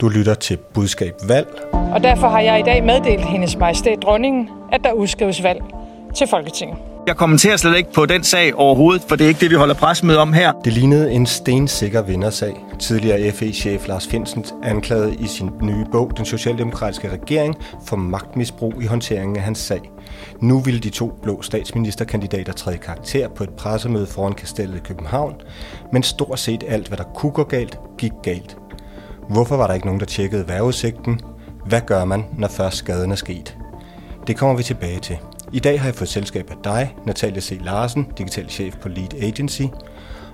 Du lytter til Budskab Valg. Og derfor har jeg i dag meddelt hendes majestæt dronningen, at der udskrives valg til Folketinget. Jeg kommenterer slet ikke på den sag overhovedet, for det er ikke det, vi holder pressemøde om her. Det lignede en stensikker vindersag. Tidligere FE-chef Lars Finsen anklagede i sin nye bog Den Socialdemokratiske Regering for magtmisbrug i håndteringen af hans sag. Nu ville de to blå statsministerkandidater træde karakter på et pressemøde foran kastellet i København, men stort set alt, hvad der kunne gå galt, gik galt. Hvorfor var der ikke nogen, der tjekkede vejrudsigten? Hvad gør man, når først skaden er sket? Det kommer vi tilbage til. I dag har jeg fået selskab af dig, Natalia C. Larsen, digital chef på Lead Agency,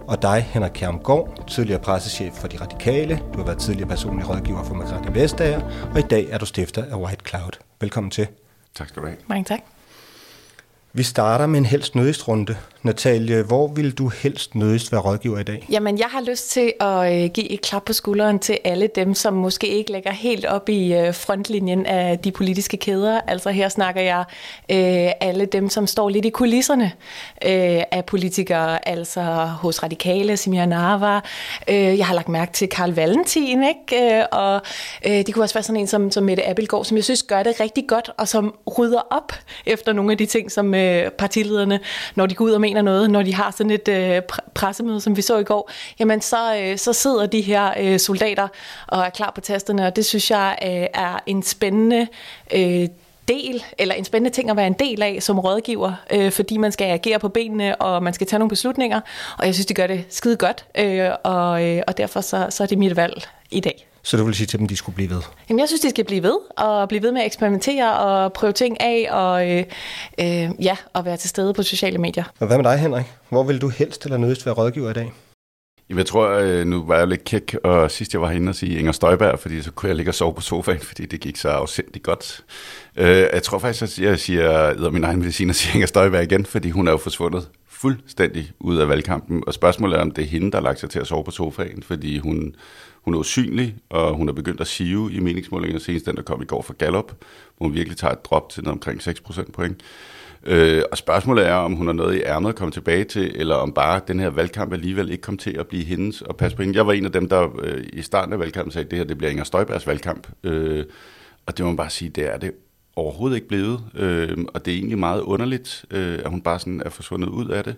og dig, Henrik Kjermgaard, tidligere pressechef for De Radikale. Du har været tidligere personlig rådgiver for Margrethe Vestager, og i dag er du stifter af White Cloud. Velkommen til. Tak skal du have. Mange tak. Vi starter med en helst nødigst runde. Natalie, hvor vil du helst nødigst være rådgiver i dag? Jamen, jeg har lyst til at øh, give et klap på skulderen til alle dem, som måske ikke lægger helt op i øh, frontlinjen af de politiske kæder. Altså her snakker jeg øh, alle dem, som står lidt i kulisserne øh, af politikere, altså hos Radikale, Simia Narva. Øh, jeg har lagt mærke til Karl Valentin, ikke? Øh, og øh, det kunne også være sådan en som, som Mette Appelgaard, som jeg synes gør det rigtig godt, og som rydder op efter nogle af de ting, som øh, partilederne, når de går ud og mener noget, når de har sådan et øh, pressemøde, som vi så i går, jamen så, øh, så sidder de her øh, soldater og er klar på tasterne, og det synes jeg øh, er en spændende øh, del, eller en spændende ting at være en del af som rådgiver, øh, fordi man skal agere på benene, og man skal tage nogle beslutninger, og jeg synes, de gør det skide godt, øh, og, øh, og derfor så, så er det mit valg i dag. Så du vil sige til dem, at de skulle blive ved? Jamen, jeg synes, de skal blive ved, og blive ved med at eksperimentere og prøve ting af, og øh, øh, ja, og være til stede på sociale medier. Og hvad med dig, Henrik? Hvor vil du helst eller nødigst være rådgiver i dag? Jamen, jeg tror, øh, nu var jeg lidt kæk, og sidst jeg var herinde og sige Inger Støjberg, fordi så kunne jeg ligge og sove på sofaen, fordi det gik så afsindigt godt. Øh, jeg tror faktisk, at jeg siger, jeg min egen medicin og siger Inger Støjberg igen, fordi hun er jo forsvundet fuldstændig ud af valgkampen. Og spørgsmålet er, om det er hende, der har lagt sig til at sove på sofaen, fordi hun, hun er usynlig, og hun er begyndt at sive i meningsmålingen senest den, der kom i går fra Gallup, hvor hun virkelig tager et drop til noget omkring 6% point. Øh, og spørgsmålet er, om hun har noget i ærmet at komme tilbage til, eller om bare den her valgkamp alligevel ikke kom til at blive hendes og passe på hende. Jeg var en af dem, der øh, i starten af valgkampen sagde, at det her det bliver Inger Støjbergs valgkamp. Øh, og det må man bare sige, det er det overhovedet ikke blevet. Øh, og det er egentlig meget underligt, øh, at hun bare sådan er forsvundet ud af det.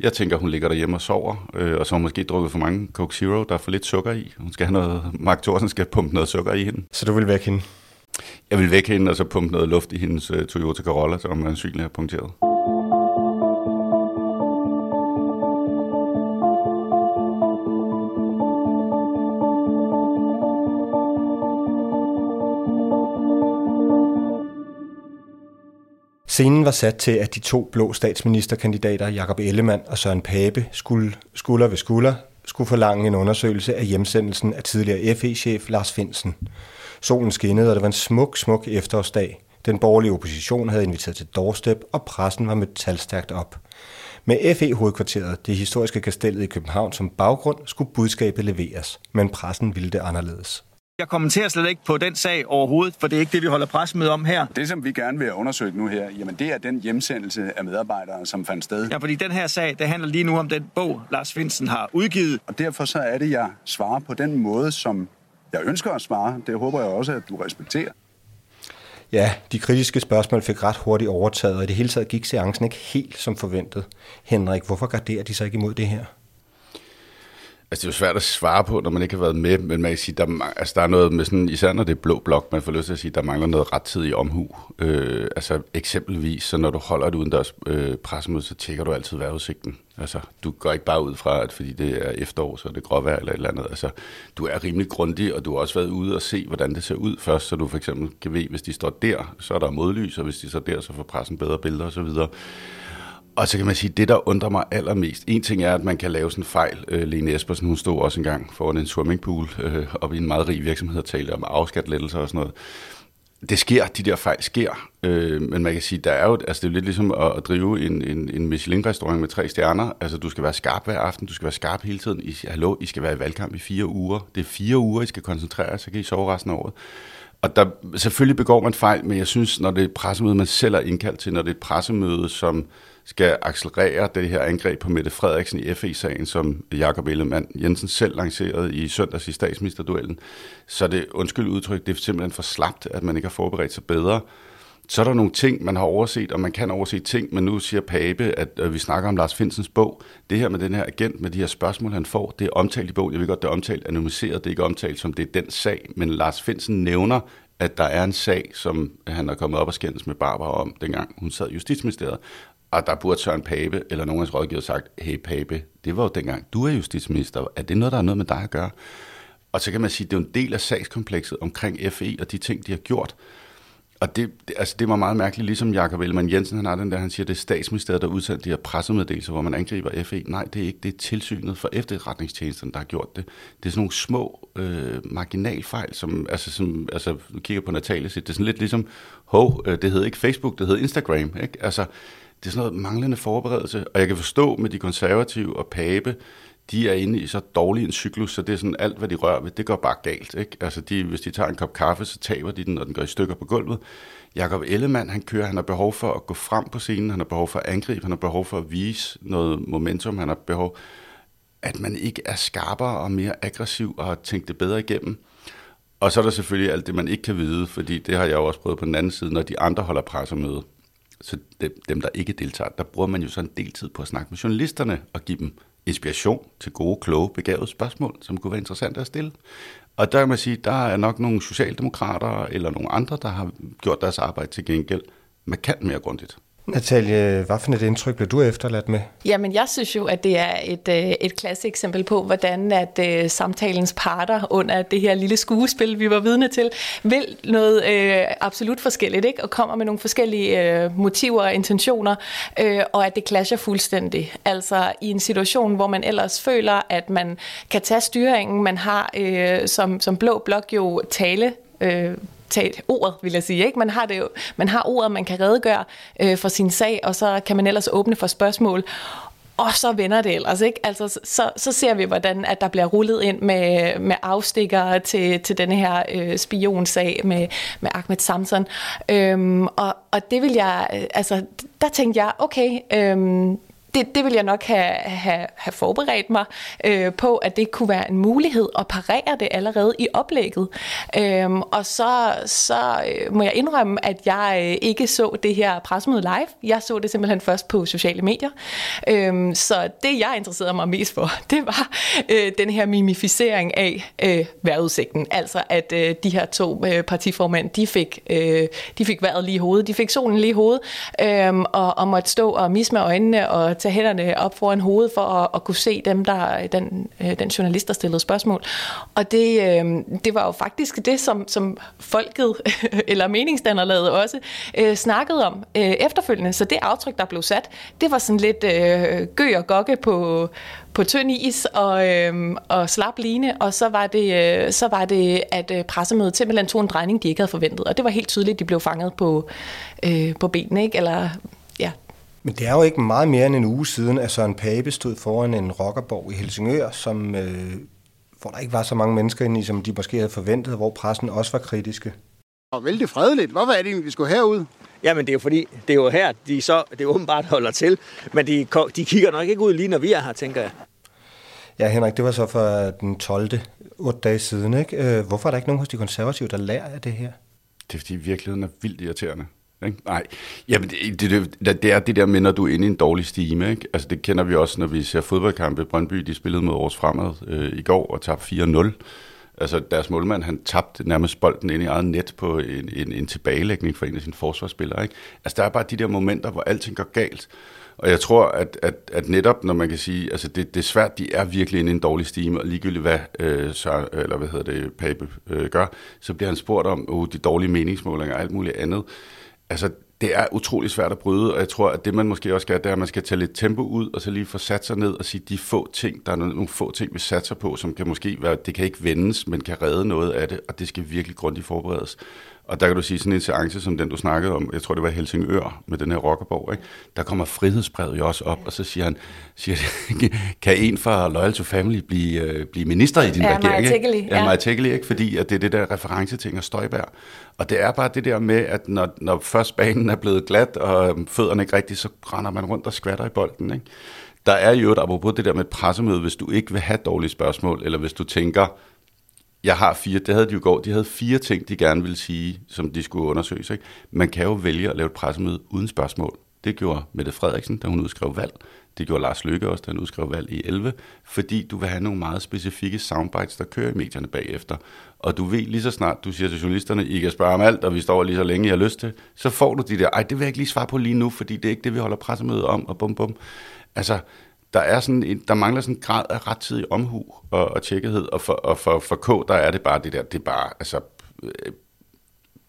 Jeg tænker, hun ligger derhjemme og sover, øh, og så har hun måske drukket for mange Coke Zero, der er for lidt sukker i. Hun skal have noget, Mark Thorsen skal pumpe noget sukker i hende. Så du vil væk hende? Jeg vil væk hende, og så pumpe noget luft i hendes uh, Toyota Corolla, som er synligt har punkteret. Scenen var sat til, at de to blå statsministerkandidater, Jakob Ellemann og Søren Pape, skulle skulder ved skulder skulle forlange en undersøgelse af hjemsendelsen af tidligere FE-chef Lars Finsen. Solen skinnede, og det var en smuk, smuk efterårsdag. Den borgerlige opposition havde inviteret til doorstep, og pressen var mødt talstærkt op. Med FE-hovedkvarteret, det historiske kastellet i København som baggrund, skulle budskabet leveres, men pressen ville det anderledes. Jeg kommenterer slet ikke på den sag overhovedet, for det er ikke det, vi holder pressemøde om her. Det, som vi gerne vil undersøge nu her, jamen det er den hjemsendelse af medarbejdere, som fandt sted. Ja, fordi den her sag, det handler lige nu om den bog, Lars Finsen har udgivet. Og derfor så er det, jeg svarer på den måde, som jeg ønsker at svare. Det håber jeg også, at du respekterer. Ja, de kritiske spørgsmål fik ret hurtigt overtaget, og i det hele taget gik seancen ikke helt som forventet. Henrik, hvorfor garderer de sig ikke imod det her? Altså, det er jo svært at svare på, når man ikke har været med, men man kan sige, der, altså, der er noget med sådan, især når det er blå blok, man får lyst til at sige, der mangler noget rettidig omhu. Øh, altså, eksempelvis, så når du holder et udendørs øh, pressemøde, så tjekker du altid vejrudsigten. Altså, du går ikke bare ud fra, at fordi det er efterår, så er det gråvejr eller et eller andet. Altså, du er rimelig grundig, og du har også været ude og se, hvordan det ser ud først, så du for eksempel kan ved, hvis de står der, så er der modlys, og hvis de står der, så får pressen bedre billeder osv. Og så kan man sige, det der undrer mig allermest, en ting er, at man kan lave sådan en fejl. Øh, Lene Espersen, hun stod også engang foran en swimmingpool øh, op i en meget rig virksomhed og talte om afskatlettelser og sådan noget. Det sker, de der fejl sker, øh, men man kan sige, der er jo, altså det er jo lidt ligesom at, at drive en, en, en Michelin-restaurant med tre stjerner. Altså du skal være skarp hver aften, du skal være skarp hele tiden. I, hallo, I skal være i valgkamp i fire uger. Det er fire uger, I skal koncentrere jer, så kan I sove resten af året. Og der, selvfølgelig begår man fejl, men jeg synes, når det er et pressemøde, man selv er indkaldt til, når det er et pressemøde, som skal accelerere det her angreb på Mette Frederiksen i FE-sagen, som Jakob Ellemann Jensen selv lancerede i søndags i statsministerduellen, så det, undskyld udtryk, det er simpelthen for slapt, at man ikke har forberedt sig bedre. Så er der nogle ting, man har overset, og man kan overse ting, men nu siger Pape, at øh, vi snakker om Lars Finsens bog. Det her med den her agent, med de her spørgsmål, han får, det er omtalt i bogen. Jeg ved godt, det er omtalt anonymiseret, det er ikke omtalt som det er den sag, men Lars Finsen nævner, at der er en sag, som han er kommet op og skændes med Barbara om, dengang hun sad i Justitsministeriet. Og der burde Søren Pape eller nogen af hans rådgiver sagt, hey Pape, det var jo dengang, du er justitsminister. Er det noget, der har noget med dig at gøre? Og så kan man sige, at det er en del af sagskomplekset omkring FE og de ting, de har gjort. Og det, det, altså det var meget mærkeligt, ligesom Jakob Ellemann Jensen, han har den der, han siger, det er statsministeriet, der udsendte de her pressemeddelelser, hvor man angriber FE. Nej, det er ikke, det er tilsynet for efterretningstjenesten, der har gjort det. Det er sådan nogle små øh, marginalfejl, som, altså, som, altså, kigger på Natalie, det er sådan lidt ligesom, hov, øh, det hedder ikke Facebook, det hedder Instagram, ikke? Altså, det er sådan noget manglende forberedelse, og jeg kan forstå med de konservative og Pape, de er inde i så dårlig en cyklus, så det er sådan alt, hvad de rører ved, det går bare galt. Ikke? Altså de, hvis de tager en kop kaffe, så taber de den, og den går i stykker på gulvet. Jakob Ellemann, han kører, han har behov for at gå frem på scenen, han har behov for at angribe, han har behov for at vise noget momentum, han har behov, at man ikke er skarpere og mere aggressiv og har tænkt det bedre igennem. Og så er der selvfølgelig alt det, man ikke kan vide, fordi det har jeg jo også prøvet på den anden side, når de andre holder pressemøde. Så dem, der ikke deltager, der bruger man jo så en del tid på at snakke med journalisterne og give dem inspiration til gode, kloge, begavede spørgsmål, som kunne være interessante at stille. Og der kan man sige, der er nok nogle socialdemokrater eller nogle andre, der har gjort deres arbejde til gengæld markant mere grundigt. Natalie, hvad for et indtryk blev du efterladt med? Jamen, jeg synes jo, at det er et, øh, et klassisk eksempel på, hvordan at uh, samtalens parter under det her lille skuespil, vi var vidne til, vil noget uh, absolut forskelligt, ikke? og kommer med nogle forskellige uh, motiver og intentioner, uh, og at det clasher fuldstændig. Altså i en situation, hvor man ellers føler, at man kan tage styringen, man har uh, som, som blå blok jo tale uh, tage ordet, vil jeg sige. Ikke? Man, har det jo, man har ordet, man kan redegøre øh, for sin sag, og så kan man ellers åbne for spørgsmål. Og så vender det ellers, ikke? Altså, så, så ser vi, hvordan at der bliver rullet ind med, med afstikker til, til denne her øh, spionsag med, med Ahmed Samson. Øhm, og, og det vil jeg, øh, altså, der tænkte jeg, okay, øhm, det, det vil jeg nok have, have, have forberedt mig øh, på, at det kunne være en mulighed at parere det allerede i oplægget. Øhm, og så, så øh, må jeg indrømme, at jeg øh, ikke så det her pressemøde live. Jeg så det simpelthen først på sociale medier. Øhm, så det, jeg interesserede mig mest for, det var øh, den her mimificering af øh, vejrudsigten. Altså, at øh, de her to øh, partiformænd, de fik, øh, de fik vejret lige i hovedet. De fik solen lige i hovedet, øh, og, og måtte stå og misme øjnene og tage hænderne op foran hovedet for at, at kunne se dem, der den, øh, den journalist, der stillede spørgsmål. Og det, øh, det var jo faktisk det, som, som folket, eller meningsdannerlaget også, øh, snakkede om øh, efterfølgende. Så det aftryk, der blev sat, det var sådan lidt øh, gø og gokke på, på tynd is og, øh, og slap line, og så var det, øh, så var det at øh, pressemødet simpelthen tog en drejning, de ikke havde forventet. Og det var helt tydeligt, at de blev fanget på, øh, på benene, ikke? eller men det er jo ikke meget mere end en uge siden, at Søren Pape stod foran en rockerborg i Helsingør, som, øh, hvor der ikke var så mange mennesker inde i, som de måske havde forventet, hvor pressen også var kritiske. Og vældig fredeligt. Hvorfor er det vi skulle herud? Jamen det er jo fordi, det er jo her, de så, det er åbenbart holder til, men de, de kigger nok ikke ud lige, når vi er her, tænker jeg. Ja, Henrik, det var så for den 12. 8 dage siden, ikke? Øh, hvorfor er der ikke nogen hos de konservative, der lærer af det her? Det er fordi virkeligheden er vildt irriterende. Ikke? Nej, Jamen, det, det, det, det er det der med, når du er inde i en dårlig stime. Ikke? Altså, det kender vi også, når vi ser fodboldkampe. Brøndby, de spillede mod Aarhus Fremad øh, i går og tabte 4-0. Altså, deres målmand, han tabte nærmest bolden ind i eget net på en, en, en tilbagelægning for en af sine forsvarsspillere. Ikke? Altså, der er bare de der momenter, hvor alting går galt. Og jeg tror, at, at, at netop, når man kan sige, altså det, det er svært, de er virkelig inde i en dårlig stime, og ligegyldigt hvad, øh, så, eller hvad hedder det, Pape øh, gør, så bliver han spurgt om uh, de dårlige meningsmålinger og alt muligt andet altså, det er utrolig svært at bryde, og jeg tror, at det man måske også skal, det er, at man skal tage lidt tempo ud, og så lige få sat sig ned og sige, de få ting, der er nogle få ting, vi satser på, som kan måske være, det kan ikke vendes, men kan redde noget af det, og det skal virkelig grundigt forberedes. Og der kan du sige, sådan en seance som den, du snakkede om, jeg tror, det var Helsingør med den her rockerborg, ikke? der kommer frihedsbrevet jo også op, og så siger han, siger, kan en fra Loyal to Family blive, øh, blive minister i din Ja, regering? Maja ikke? Teckeli, Ja. Maja Teckeli, ikke? fordi at det er det der referenceting af Støjberg. Og det er bare det der med, at når, når først banen er blevet glat, og øhm, fødderne ikke rigtigt, så render man rundt og skvatter i bolden. Ikke? Der er jo et apropos det der med et pressemøde, hvis du ikke vil have dårlige spørgsmål, eller hvis du tænker, jeg har fire, det havde de jo går, de havde fire ting, de gerne ville sige, som de skulle undersøges. Ikke? Man kan jo vælge at lave et pressemøde uden spørgsmål. Det gjorde Mette Frederiksen, da hun udskrev valg. Det gjorde Lars Løkke også, da han udskrev valg i 11, fordi du vil have nogle meget specifikke soundbites, der kører i medierne bagefter. Og du ved lige så snart, du siger til journalisterne, I kan spørge om alt, og vi står lige så længe, I har lyst til, så får du de der, ej, det vil jeg ikke lige svare på lige nu, fordi det er ikke det, vi holder pressemøde om, og bum bum. Altså, der, er sådan en, der mangler sådan en grad af rettidig omhu og, og tjekkethed, og for, og for, for K, der er det bare det der, det er bare, altså, øh,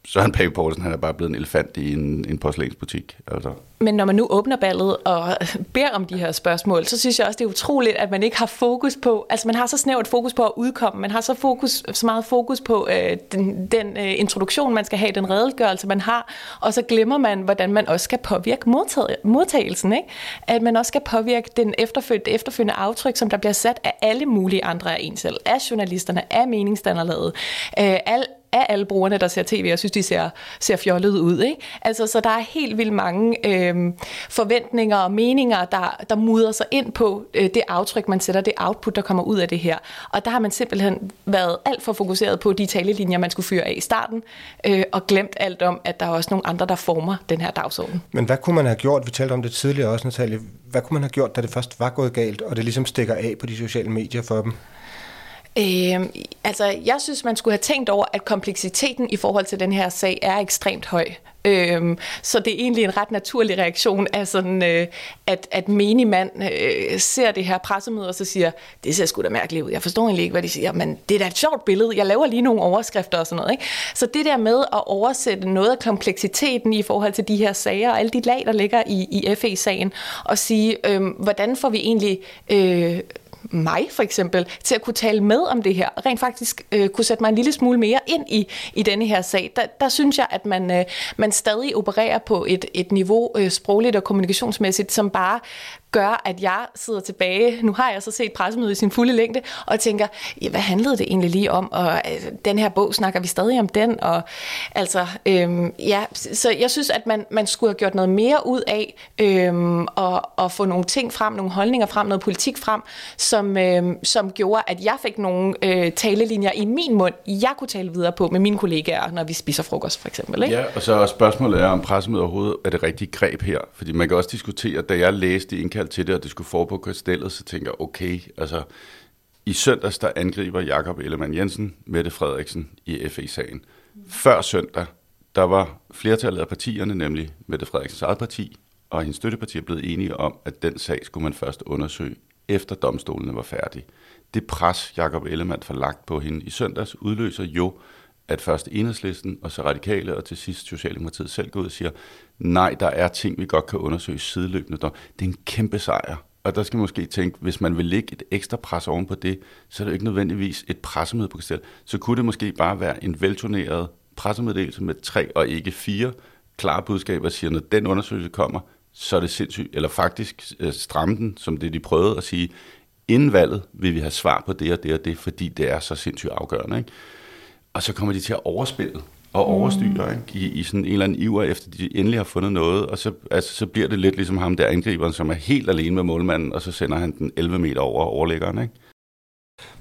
Søren Pape Poulsen, han er bare blevet en elefant i en, en porcelænsbutik. Altså. Men når man nu åbner ballet og beder om de her spørgsmål, så synes jeg også, det er utroligt, at man ikke har fokus på, altså man har så snævert fokus på at udkomme, man har så, fokus, så meget fokus på øh, den, den øh, introduktion, man skal have, den redegørelse, man har, og så glemmer man, hvordan man også skal påvirke modtag- modtagelsen, ikke? At man også skal påvirke den efterfølgende, efterfølgende aftryk, som der bliver sat af alle mulige andre af en selv, af journalisterne, af meningsdannerlaget, øh, al, af alle brugerne, der ser tv, og synes, de ser, ser fjollet ud. Ikke? Altså, så der er helt vildt mange øh, forventninger og meninger, der, der mudrer sig ind på øh, det aftryk, man sætter, det output, der kommer ud af det her. Og der har man simpelthen været alt for fokuseret på de talelinjer, man skulle fyre af i starten, øh, og glemt alt om, at der er også nogle andre, der former den her dagsorden. Men hvad kunne man have gjort, vi talte om det tidligere også, Natalie, hvad kunne man have gjort, da det først var gået galt, og det ligesom stikker af på de sociale medier for dem? Øh, altså, jeg synes, man skulle have tænkt over, at kompleksiteten i forhold til den her sag er ekstremt høj. Øhm, så det er egentlig en ret naturlig reaktion af sådan, øh, at, at menig mand øh, ser det her pressemøde og så siger, det ser sgu da mærkeligt ud. Jeg forstår egentlig ikke, hvad de siger, men det er da et sjovt billede. Jeg laver lige nogle overskrifter og sådan noget. Ikke? Så det der med at oversætte noget af kompleksiteten i forhold til de her sager og alle de lag, der ligger i, i FE-sagen, og sige, øh, hvordan får vi egentlig... Øh, mig for eksempel, til at kunne tale med om det her, rent faktisk øh, kunne sætte mig en lille smule mere ind i, i denne her sag. Der, der synes jeg, at man, øh, man stadig opererer på et, et niveau øh, sprogligt og kommunikationsmæssigt, som bare gør, at jeg sidder tilbage, nu har jeg så set pressemødet i sin fulde længde, og tænker, ja, hvad handlede det egentlig lige om, og øh, den her bog, snakker vi stadig om den, og altså, øhm, ja, så jeg synes, at man, man skulle have gjort noget mere ud af, øhm, og, og få nogle ting frem, nogle holdninger frem, noget politik frem, som, øhm, som gjorde, at jeg fik nogle øh, talelinjer i min mund, jeg kunne tale videre på med mine kollegaer, når vi spiser frokost, for eksempel. Ikke? Ja, og så er spørgsmålet er, om pressemødet overhovedet er det rigtige greb her. Fordi man kan også diskutere, da jeg læste i indkaldt til det, og det skulle foregå på kastellet, så tænker jeg, okay, altså i søndags, der angriber Jakob Ellemann Jensen, Mette Frederiksen i FE-sagen. Før søndag, der var flertallet af partierne, nemlig Mette Frederiksens eget parti og hendes støtteparti, blevet enige om, at den sag skulle man først undersøge, efter domstolene var færdige. Det pres, Jakob Ellemann får lagt på hende i søndags, udløser jo, at først enhedslisten, og så radikale, og til sidst Socialdemokratiet selv går ud og siger, nej, der er ting, vi godt kan undersøge sideløbende. Det er en kæmpe sejr. Og der skal man måske tænke, hvis man vil lægge et ekstra pres oven på det, så er det jo ikke nødvendigvis et pressemøde på Kastel. Så kunne det måske bare være en velturneret pressemeddelelse med tre og ikke fire klare budskaber, der siger, når den undersøgelse kommer, så er det sindssygt, eller faktisk øh, stramme den, som det de prøvede at sige, inden valget vil vi have svar på det og det og det, fordi det er så sindssygt afgørende. Ikke? Og så kommer de til at overspille og overstyre ikke? I, i sådan en eller anden iver, efter de endelig har fundet noget, og så, altså, så bliver det lidt ligesom ham der angriberen, som er helt alene med målmanden, og så sender han den 11 meter over overlæggeren. Ikke?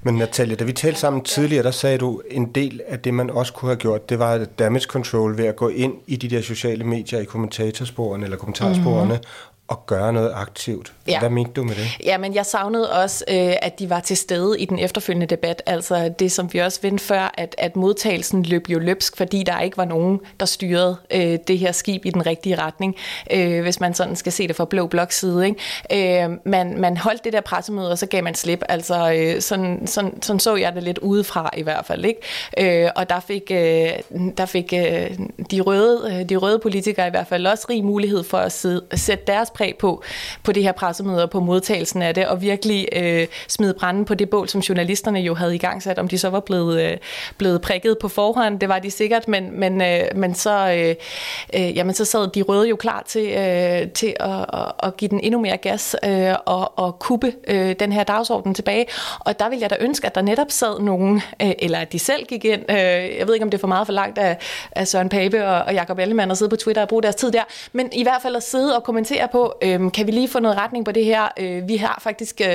Men Natalia, da vi talte sammen tidligere, der sagde du, en del af det, man også kunne have gjort, det var damage control ved at gå ind i de der sociale medier, i kommentatorsporene eller kommentarsporene, mm-hmm. At gøre noget aktivt. Ja. Hvad mente du med det? Ja, men jeg savnede også, øh, at de var til stede i den efterfølgende debat. Altså det, som vi også vendte før, at, at modtagelsen løb jo løbsk, fordi der ikke var nogen, der styrede øh, det her skib i den rigtige retning, øh, hvis man sådan skal se det fra blå blok side. Ikke? Øh, man, man holdt det der pressemøde, og så gav man slip. Altså øh, sådan, sådan, sådan så jeg det lidt udefra i hvert fald. Ikke? Øh, og der fik, øh, der fik øh, de, røde, øh, de røde politikere i hvert fald også rig mulighed for at sidde, sætte deres præg på, på det her pressemøde og på modtagelsen af det, og virkelig øh, smide branden på det bål, som journalisterne jo havde i gang sat, om de så var blevet, øh, blevet prikket på forhånd, det var de sikkert, men, men, øh, men så, øh, øh, jamen, så sad de røde jo klar til, øh, til at, at, at give den endnu mere gas øh, og, og kuppe øh, den her dagsorden tilbage, og der vil jeg da ønske, at der netop sad nogen, øh, eller at de selv gik ind, øh, jeg ved ikke, om det er for meget for langt af, af Søren Pape og, og Jacob Ellemann at sidde på Twitter og bruge deres tid der, men i hvert fald at sidde og kommentere på, øh, kan vi lige få noget retning på det her? Øh, vi har faktisk øh,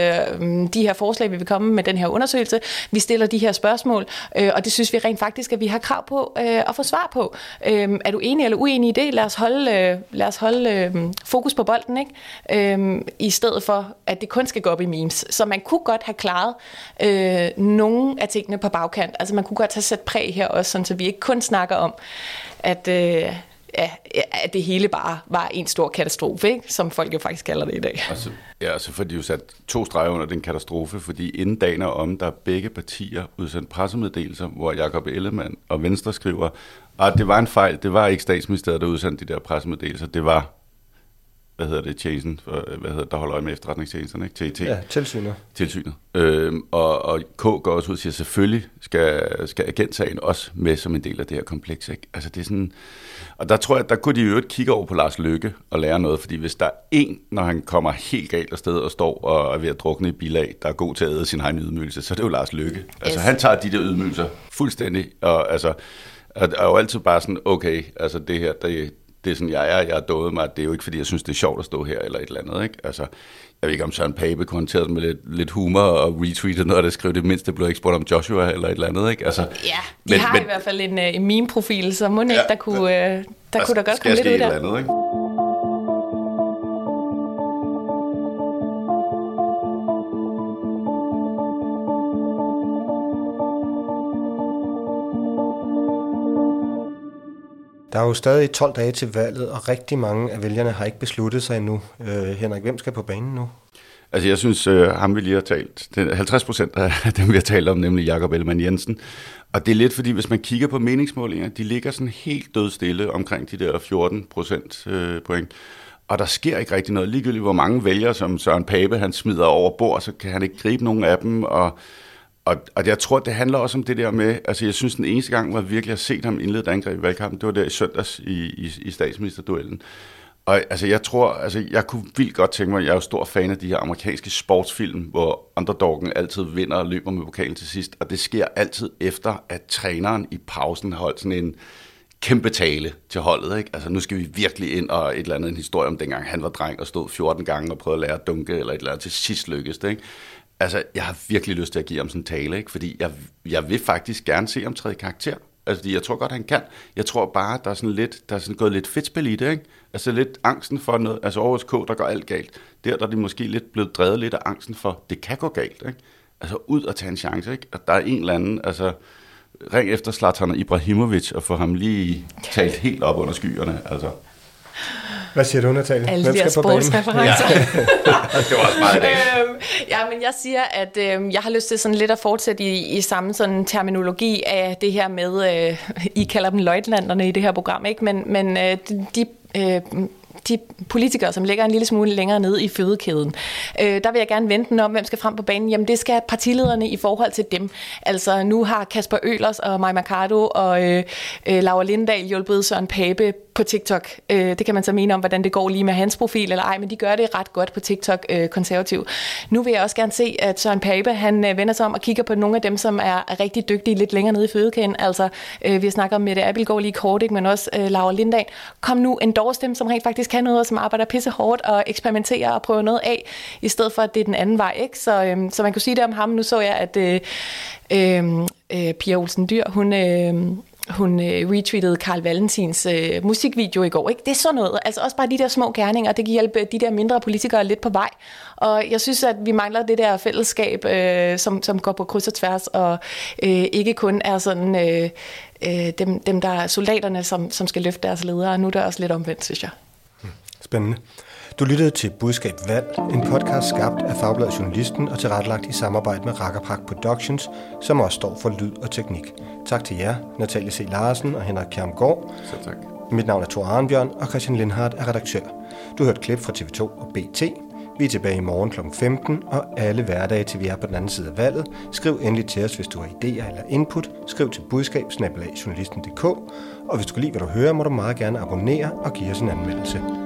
de her forslag, vi vil komme med den her undersøgelse. Vi stiller de her spørgsmål, øh, og det synes vi rent faktisk, at vi har krav på øh, at få svar på. Øh, er du enig eller uenig i det? Lad os holde, øh, lad os holde øh, fokus på bolden, ikke? Øh, i stedet for, at det kun skal gå op i memes. Så man kunne godt have klaret øh, nogle af tingene på bagkant. Altså man kunne godt have sat præg her også, sådan, så vi ikke kun snakker om, at... Øh, at det hele bare var en stor katastrofe, ikke? som folk jo faktisk kalder det i dag. Altså, ja, så får de jo sat to streger under den katastrofe, fordi inden dagen er om, der er begge partier udsendt pressemeddelelser, hvor Jakob Ellemann og Venstre skriver, at det var en fejl, det var ikke statsministeriet, der udsendte de der pressemeddelelser, det var hvad hedder det, tjenesten, hvad hedder det, der holder øje med efterretningstjenesterne, ikke? TT. Ja, tilsynet. Tilsynet. Øhm, og, og K går også ud og siger, selvfølgelig skal, skal agentsagen også med som en del af det her kompleks, ikke? Altså det er sådan, og der tror jeg, der kunne de jo ikke kigge over på Lars Løkke og lære noget, fordi hvis der er en, når han kommer helt galt afsted og står og er ved at drukne i bilag, der er god til at æde sin egen ydmygelse, så er det jo Lars Løkke. Yes. Altså han tager de der ydmygelser fuldstændig, og altså, er, er jo altid bare sådan, okay, altså det her, det, det er sådan, jeg er, jeg er døde mig, det er jo ikke, fordi jeg synes, det er sjovt at stå her, eller et eller andet, ikke? Altså, jeg ved ikke, om Søren Pape kommenterede med lidt, lidt humor og retweetede noget af det, skrev det mindst, det blev ikke spurgt om Joshua eller et eller andet, ikke? Altså, ja, de men, har men, i hvert fald en, en meme-profil, så må ikke, ja, der kunne, der, der altså, kunne der godt komme lidt ud der. Andet, ikke? Der er jo stadig 12 dage til valget, og rigtig mange af vælgerne har ikke besluttet sig endnu. Øh, Henrik, hvem skal på banen nu? Altså jeg synes, øh, ham vi lige har talt, det 50 procent af dem, vi har talt om, nemlig Jakob Ellemann Jensen. Og det er lidt fordi, hvis man kigger på meningsmålinger, de ligger sådan helt død stille omkring de der 14 procent øh, point. Og der sker ikke rigtig noget. Ligegyldigt hvor mange vælgere, som Søren Pape han smider over bord, så kan han ikke gribe nogen af dem. Og og, og jeg tror, det handler også om det der med, altså jeg synes, den eneste gang, hvor jeg virkelig har set ham indlede et angreb i valgkampen, det var der i søndags i, i, i statsministerduellen. Og altså jeg tror, altså jeg kunne vildt godt tænke mig, jeg er jo stor fan af de her amerikanske sportsfilm, hvor underdoggen altid vinder og løber med pokalen til sidst, og det sker altid efter, at træneren i pausen holdt sådan en kæmpe tale til holdet. Ikke? Altså nu skal vi virkelig ind og et eller andet en historie om dengang han var dreng og stod 14 gange og prøvede at lære at dunke eller et eller andet til sidst lykkedes det. Ikke? Altså, jeg har virkelig lyst til at give ham sådan en tale, ikke? fordi jeg, jeg vil faktisk gerne se ham træde karakter. Altså, jeg tror godt, han kan. Jeg tror bare, der er sådan lidt, der er sådan gået lidt fedtspil i det, ikke? Altså lidt angsten for noget, altså over K, der går alt galt. Der, der er de måske lidt blevet drevet lidt af angsten for, det kan gå galt, ikke? Altså ud og tage en chance, ikke? At der er en eller anden, altså ring efter Zlatan Ibrahimovic og få ham lige talt helt op under skyerne, altså. Hvad siger du, Natalie? Alle de her sportsreferencer. Ja. det var også meget det. øhm, ja, men jeg siger, at øh, jeg har lyst til sådan lidt at fortsætte i, i samme sådan terminologi af det her med, øh, I kalder dem løjtlanderne i det her program, ikke? Men, men øh, de... Øh, de politikere, som ligger en lille smule længere ned i fødekæden. Øh, der vil jeg gerne vente den om, hvem skal frem på banen. Jamen det skal partilederne i forhold til dem. Altså nu har Kasper Ølers og Maja Mercado og øh, øh, Laura Lindahl hjulpet Søren Pape på TikTok. Øh, det kan man så mene om, hvordan det går lige med hans profil eller ej, men de gør det ret godt på TikTok øh, konservativ. Nu vil jeg også gerne se, at Søren Pape han øh, vender sig om og kigger på nogle af dem, som er, er rigtig dygtige lidt længere nede i fødekæden. Altså øh, vi snakker om Mette Abelgaard lige kort, ikke? men også øh, Laura Lindahl. Kom nu en dem, som rent faktisk kan noget, som arbejder pisse hårdt og eksperimenterer og prøver noget af, i stedet for at det er den anden vej. Ikke? Så, øhm, så man kunne sige det om ham. Nu så jeg, at øh, øhm, øh, Pia Olsen Dyr, hun... Øh, hun øh, retweetede Karl Valentins øh, musikvideo i går. Ikke? Det er sådan noget. Altså også bare de der små gerninger, det kan hjælpe de der mindre politikere lidt på vej. Og jeg synes, at vi mangler det der fællesskab, øh, som, som går på kryds og tværs, og øh, ikke kun er sådan øh, øh, dem, dem, der er soldaterne, som, som skal løfte deres ledere. Nu er det også lidt omvendt, synes jeg. Spændende. Du lyttede til Budskab Valg, en podcast skabt af Fagbladet Journalisten og tilrettelagt i samarbejde med Rakkerpak Productions, som også står for lyd og teknik. Tak til jer, Natalie C. Larsen og Henrik Kjermgaard. Så tak. Mit navn er Thor Arnbjørn, og Christian Lindhardt er redaktør. Du hørt klip fra TV2 og BT. Vi er tilbage i morgen kl. 15, og alle hverdage til vi er på den anden side af valget. Skriv endelig til os, hvis du har idéer eller input. Skriv til budskab og hvis du kan lide, hvad du hører, må du meget gerne abonnere og give os en anmeldelse.